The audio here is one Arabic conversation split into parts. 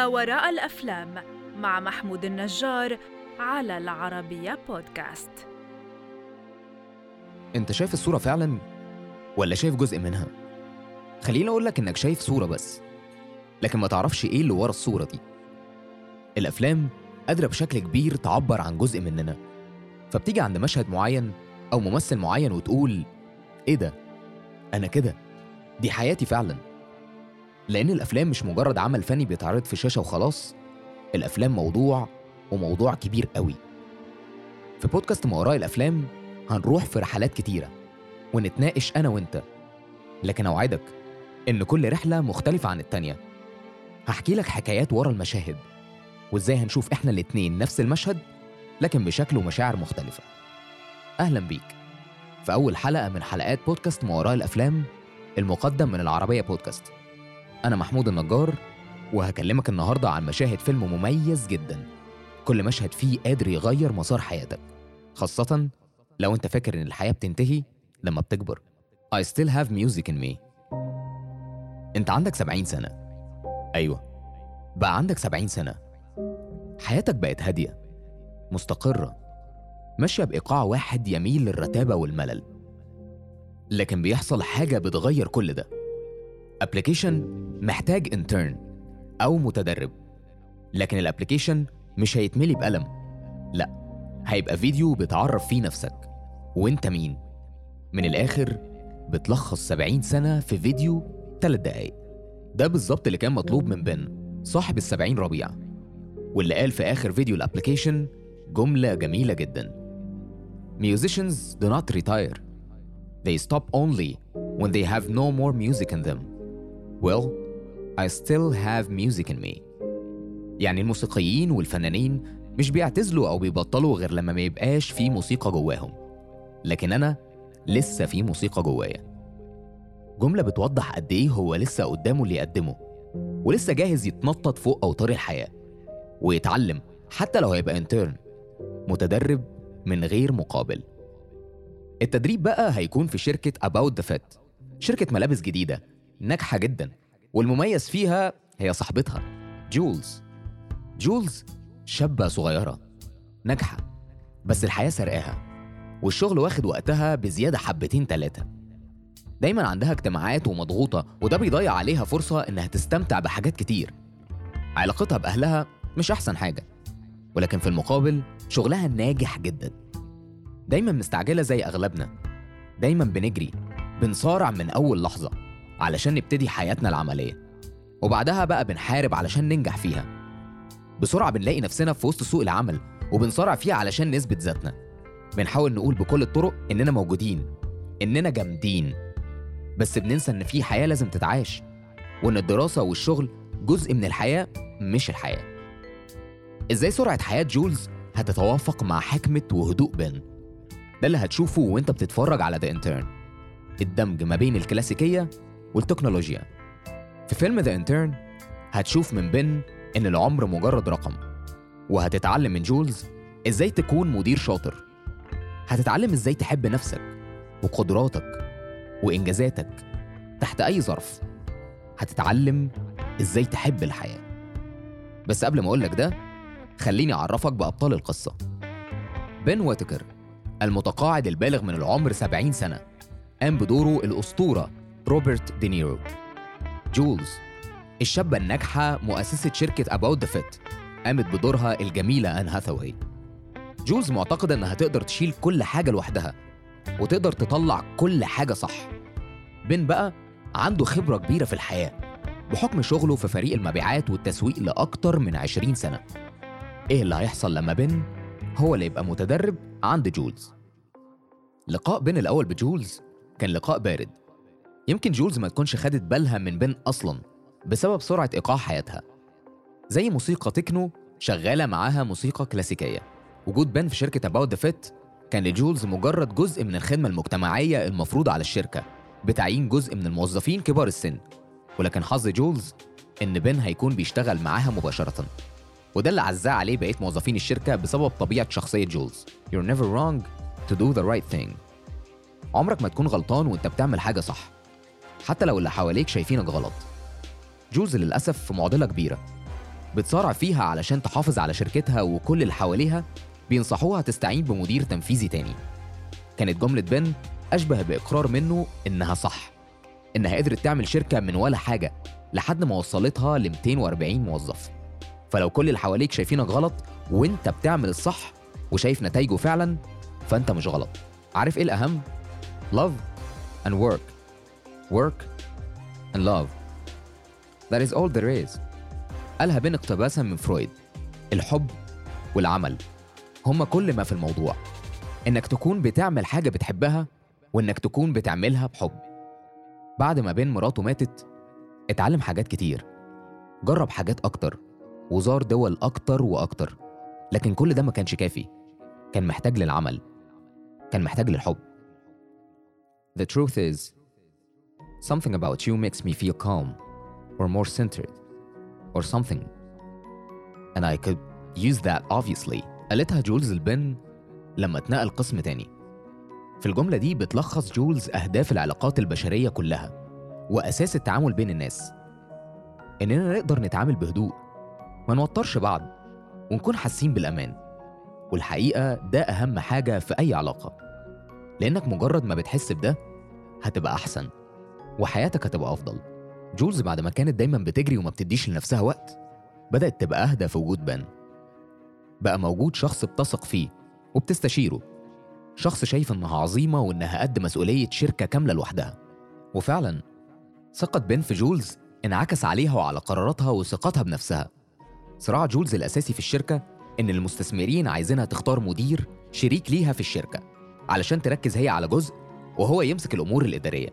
ما وراء الأفلام مع محمود النجار على العربية بودكاست. أنت شايف الصورة فعلا ولا شايف جزء منها؟ خليني أقول لك إنك شايف صورة بس لكن ما تعرفش إيه اللي ورا الصورة دي. الأفلام قادرة بشكل كبير تعبر عن جزء مننا فبتيجي عند مشهد معين أو ممثل معين وتقول إيه ده؟ أنا كده؟ دي حياتي فعلا. لأن الأفلام مش مجرد عمل فني بيتعرض في شاشة وخلاص. الأفلام موضوع وموضوع كبير قوي. في بودكاست ما وراء الأفلام هنروح في رحلات كتيرة ونتناقش أنا وأنت. لكن أوعدك إن كل رحلة مختلفة عن التانية. هحكي لك حكايات ورا المشاهد وإزاي هنشوف إحنا الاتنين نفس المشهد لكن بشكل ومشاعر مختلفة. أهلا بيك في أول حلقة من حلقات بودكاست ما وراء الأفلام المقدم من العربية بودكاست. أنا محمود النجار وهكلمك النهاردة عن مشاهد فيلم مميز جدا. كل مشهد فيه قادر يغير مسار حياتك خاصة لو أنت فاكر إن الحياة بتنتهي لما بتكبر. I still have music in me. أنت عندك 70 سنة. أيوه بقى عندك 70 سنة. حياتك بقت هادية مستقرة ماشية بإيقاع واحد يميل للرتابة والملل. لكن بيحصل حاجة بتغير كل ده. application محتاج intern أو متدرب لكن ال application مش هيتملي بقلم. لا هيبقى فيديو بتعرف فيه نفسك. وإنت مين؟ من الآخر بتلخص 70 سنة في فيديو 3 دقايق. ده بالظبط اللي كان مطلوب من بن صاحب السبعين ربيع. واللي قال في آخر فيديو الابليكيشن جملة جميلة جدا. Musicians do not retire. They stop only when they have no more music in them. Well, I still have music in me. يعني الموسيقيين والفنانين مش بيعتزلوا أو بيبطلوا غير لما ما يبقاش في موسيقى جواهم. لكن أنا لسه في موسيقى جوايا. جملة بتوضح قد إيه هو لسه قدامه اللي يقدمه ولسه جاهز يتنطط فوق أوتار الحياة ويتعلم حتى لو هيبقى intern متدرب من غير مقابل. التدريب بقى هيكون في شركة About the Fit شركة ملابس جديدة. ناجحة جدا. والمميز فيها هي صاحبتها جولز. جولز شابة صغيرة ناجحة بس الحياة سرقاها والشغل واخد وقتها بزيادة حبتين تلاتة. دايما عندها اجتماعات ومضغوطة وده بيضيع عليها فرصة إنها تستمتع بحاجات كتير. علاقتها بأهلها مش أحسن حاجة ولكن في المقابل شغلها ناجح جدا. دايما مستعجلة زي أغلبنا. دايما بنجري بنصارع من أول لحظة. علشان نبتدي حياتنا العملية. وبعدها بقى بنحارب علشان ننجح فيها. بسرعة بنلاقي نفسنا في وسط سوق العمل وبنصارع فيها علشان نثبت ذاتنا. بنحاول نقول بكل الطرق إننا موجودين إننا جامدين. بس بننسى إن في حياة لازم تتعاش وإن الدراسة والشغل جزء من الحياة مش الحياة. إزاي سرعة حياة جولز هتتوافق مع حكمة وهدوء بن؟ ده اللي هتشوفه وأنت بتتفرج على The Intern الدمج ما بين الكلاسيكية والتكنولوجيا. في فيلم The Intern هتشوف من بن إن العمر مجرد رقم وهتتعلم من جولز إزاي تكون مدير شاطر. هتتعلم إزاي تحب نفسك وقدراتك وإنجازاتك تحت أي ظرف. هتتعلم إزاي تحب الحياة. بس قبل ما أقولك ده خليني أعرفك بأبطال القصة. بن واتكر المتقاعد البالغ من العمر 70 سنة قام بدوره الأسطورة روبرت دينيرو. جولز الشابة الناجحة مؤسسة شركة About the Fit قامت بدورها الجميلة أن هاثاواي جولز معتقدة إنها تقدر تشيل كل حاجة لوحدها وتقدر تطلع كل حاجة صح. بن بقى عنده خبرة كبيرة في الحياة بحكم شغله في فريق المبيعات والتسويق لأكتر من 20 سنة. إيه اللي هيحصل لما بن هو اللي يبقى متدرب عند جولز؟ لقاء بن الأول بجولز كان لقاء بارد. يمكن جولز ما تكونش خدت بالها من بن أصلا بسبب سرعة إيقاع حياتها. زي موسيقى تكنو شغالة معاها موسيقى كلاسيكية. وجود بن في شركة About the Fit كان لجولز مجرد جزء من الخدمة المجتمعية المفروضة على الشركة بتعيين جزء من الموظفين كبار السن. ولكن حظ جولز إن بن هيكون بيشتغل معاها مباشرة. وده اللي عزاه عليه بقية موظفين الشركة بسبب طبيعة شخصية جولز. You're never wrong to do the right thing. عمرك ما تكون غلطان وانت بتعمل حاجة صح. حتى لو اللي حواليك شايفينك غلط. جولز للأسف في معضلة كبيرة. بتصارع فيها علشان تحافظ على شركتها وكل اللي حواليها بينصحوها تستعين بمدير تنفيذي تاني. كانت جملة بن أشبه بإقرار منه إنها صح. إنها قدرت تعمل شركة من ولا حاجة لحد ما وصلتها ل 240 موظف. فلو كل اللي حواليك شايفينك غلط وإنت بتعمل الصح وشايف نتائجه فعلا فإنت مش غلط. عارف إيه الأهم؟ Love and work. Work and love. That is all there is. قالها بين اقتباسا من فرويد. الحب والعمل هما كل ما في الموضوع. إنك تكون بتعمل حاجة بتحبها وإنك تكون بتعملها بحب. بعد ما بين مراته ماتت اتعلم حاجات كتير. جرب حاجات أكتر وزار دول أكتر وأكتر. لكن كل ده ما كانش كافي. كان محتاج للعمل. كان محتاج للحب. The truth is something about you makes me feel calm or more centered or something. And I could use that obviously. قالتها جولز لبن لما اتنقل قسم تاني. في الجملة دي بتلخص جولز أهداف العلاقات البشرية كلها وأساس التعامل بين الناس. إننا نقدر نتعامل بهدوء ما نوترش بعض ونكون حاسين بالأمان. والحقيقة ده أهم حاجة في أي علاقة. لأنك مجرد ما بتحس بده هتبقى أحسن. وحياتك هتبقى أفضل. جولز بعد ما كانت دايما بتجري وما بتديش لنفسها وقت بدأت تبقى أهدى في وجود بن. بقى موجود شخص بتثق فيه وبتستشيره. شخص شايف إنها عظيمة وإنها قد مسؤولية شركة كاملة لوحدها. وفعلا ثقة بن في جولز انعكس عليها وعلى قراراتها وثقتها بنفسها. صراع جولز الأساسي في الشركة إن المستثمرين عايزينها تختار مدير شريك ليها في الشركة علشان تركز هي على جزء وهو يمسك الأمور الإدارية.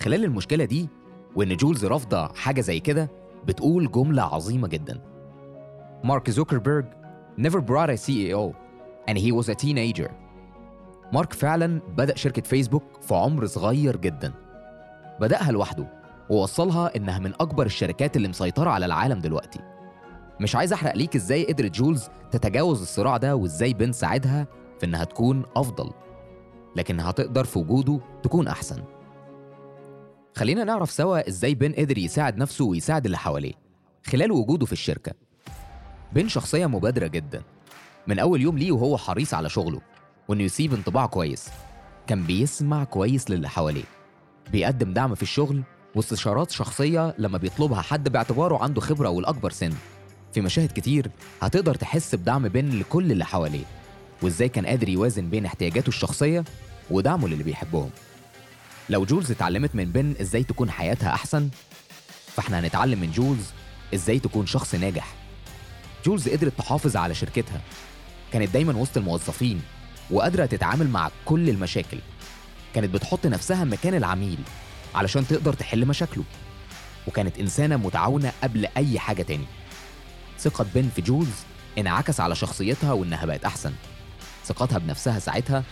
خلال المشكلة دي وإن جولز رافضة حاجة زي كده بتقول جملة عظيمة جدا. مارك زوكربيرج never brought in a CEO and he was a teenager. مارك فعلا بدأ شركة فيسبوك في عمر صغير جدا. بدأها لوحده ووصلها إنها من أكبر الشركات اللي مسيطرة على العالم دلوقتي. مش عايز أحرق ليك إزاي قدرت جولز تتجاوز الصراع ده وإزاي بن ساعدها في إنها تكون أفضل. لكنها تقدر في وجوده تكون أحسن. خلينا نعرف سوا إزاي بن قدر يساعد نفسه ويساعد اللي حواليه. خلال وجوده في الشركة بن شخصية مبادرة جدا. من أول يوم ليه وهو حريص على شغله وإنه يسيب انطباع كويس. كان بيسمع كويس للي حواليه. بيقدم دعم في الشغل واستشارات شخصية لما بيطلبها حد باعتباره عنده خبرة والأكبر سن. في مشاهد كتير هتقدر تحس بدعم بين لكل اللي حواليه وإزاي كان قادر يوازن بين احتياجاته الشخصية ودعمه للي بيحبهم. لو جولز اتعلمت من بن إزاي تكون حياتها أحسن؟ فإحنا هنتعلم من جولز إزاي تكون شخص ناجح. جولز قدرت تحافظ على شركتها. كانت دايما وسط الموظفين وقادرة تتعامل مع كل المشاكل. كانت بتحط نفسها مكان العميل علشان تقدر تحل مشاكله. وكانت إنسانة متعاونة قبل أي حاجة تاني. ثقة بن في جولز انعكس على شخصيتها وإنها بقت أحسن. ثقتها بنفسها ساعتها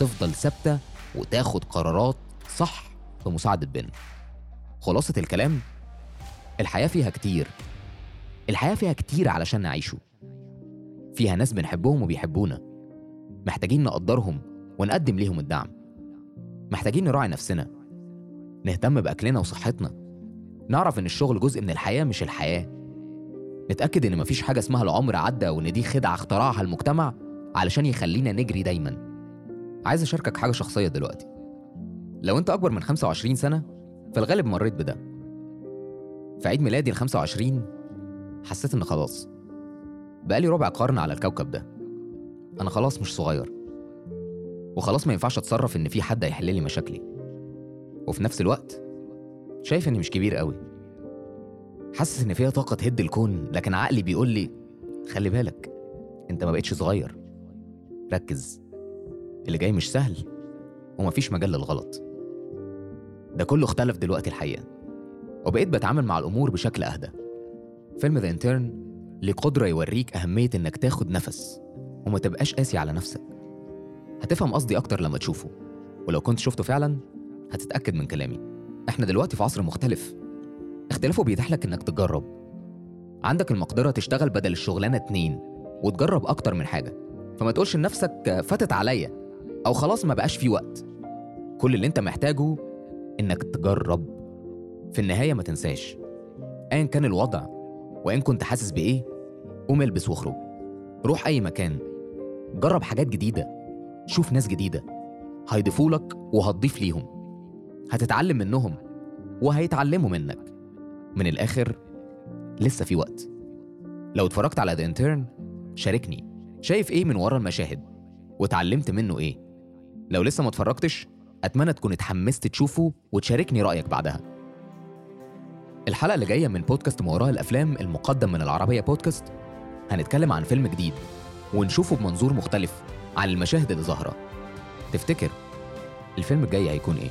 تفضل ثابتة وتاخد قرارات صح في مساعدة بن. خلاصة الكلام الحياة فيها كتير. الحياة فيها كتير علشان نعيشه. فيها ناس بنحبهم وبيحبونا. محتاجين نقدرهم ونقدم ليهم الدعم. محتاجين نراعي نفسنا. نهتم بأكلنا وصحتنا. نعرف إن الشغل جزء من الحياة مش الحياة. نتأكد إن مفيش حاجة اسمها العمر عدى وإن دي خدعة اخترعها المجتمع علشان يخلينا نجري دايما. عايز أشاركك حاجة شخصية دلوقتي. لو أنت أكبر من 25 سنة في الغالب مريت بده. في عيد ميلادي ال 25 حسيت إن خلاص بقالي ربع قرن على الكوكب ده. أنا خلاص مش صغير. وخلاص ما ينفعش أتصرف إن في حد هيحل لي مشاكلي. وفي نفس الوقت شايف إني مش كبير قوي. حاسس إن فيها طاقة تهد الكون لكن عقلي بيقول لي خلي بالك أنت ما بقتش صغير. ركز اللي جاي مش سهل ومفيش مجال للغلط. ده كله اختلف دلوقتي الحقيقة. وبقيت بتعامل مع الأمور بشكل أهدى. فيلم ذا انترن ليه قدرة يوريك أهمية إنك تاخد نفس وما تبقاش قاسي على نفسك. هتفهم قصدي أكتر لما تشوفه. ولو كنت شفته فعلا هتتأكد من كلامي. إحنا دلوقتي في عصر مختلف. اختلافه بيتيح لك إنك تجرب. عندك المقدرة تشتغل بدل الشغلانة اتنين وتجرب أكتر من حاجة. فما تقولش لنفسك فاتت عليا أو خلاص ما بقاش في وقت. كل اللي أنت محتاجه إنك تجرب. في النهاية ما تنساش أيا كان الوضع وإن كنت حاسس بإيه قوم البس واخرج. روح أي مكان. جرب حاجات جديدة. شوف ناس جديدة. هيضيفولك وهتضيف ليهم. هتتعلم منهم وهيتعلموا منك. من الآخر لسه في وقت. لو اتفرجت على ذا انترن شاركني. شايف إيه من ورا المشاهد؟ واتعلمت منه إيه؟ لو لسه ما اتفرجتش أتمنى تكون اتحمست تشوفه وتشاركني رأيك بعدها. الحلقة اللي جاية من بودكاست وراء الأفلام المقدم من العربية بودكاست. هنتكلم عن فيلم جديد ونشوفه بمنظور مختلف عن المشاهد اللي ظاهرة. تفتكر الفيلم الجاي هيكون إيه؟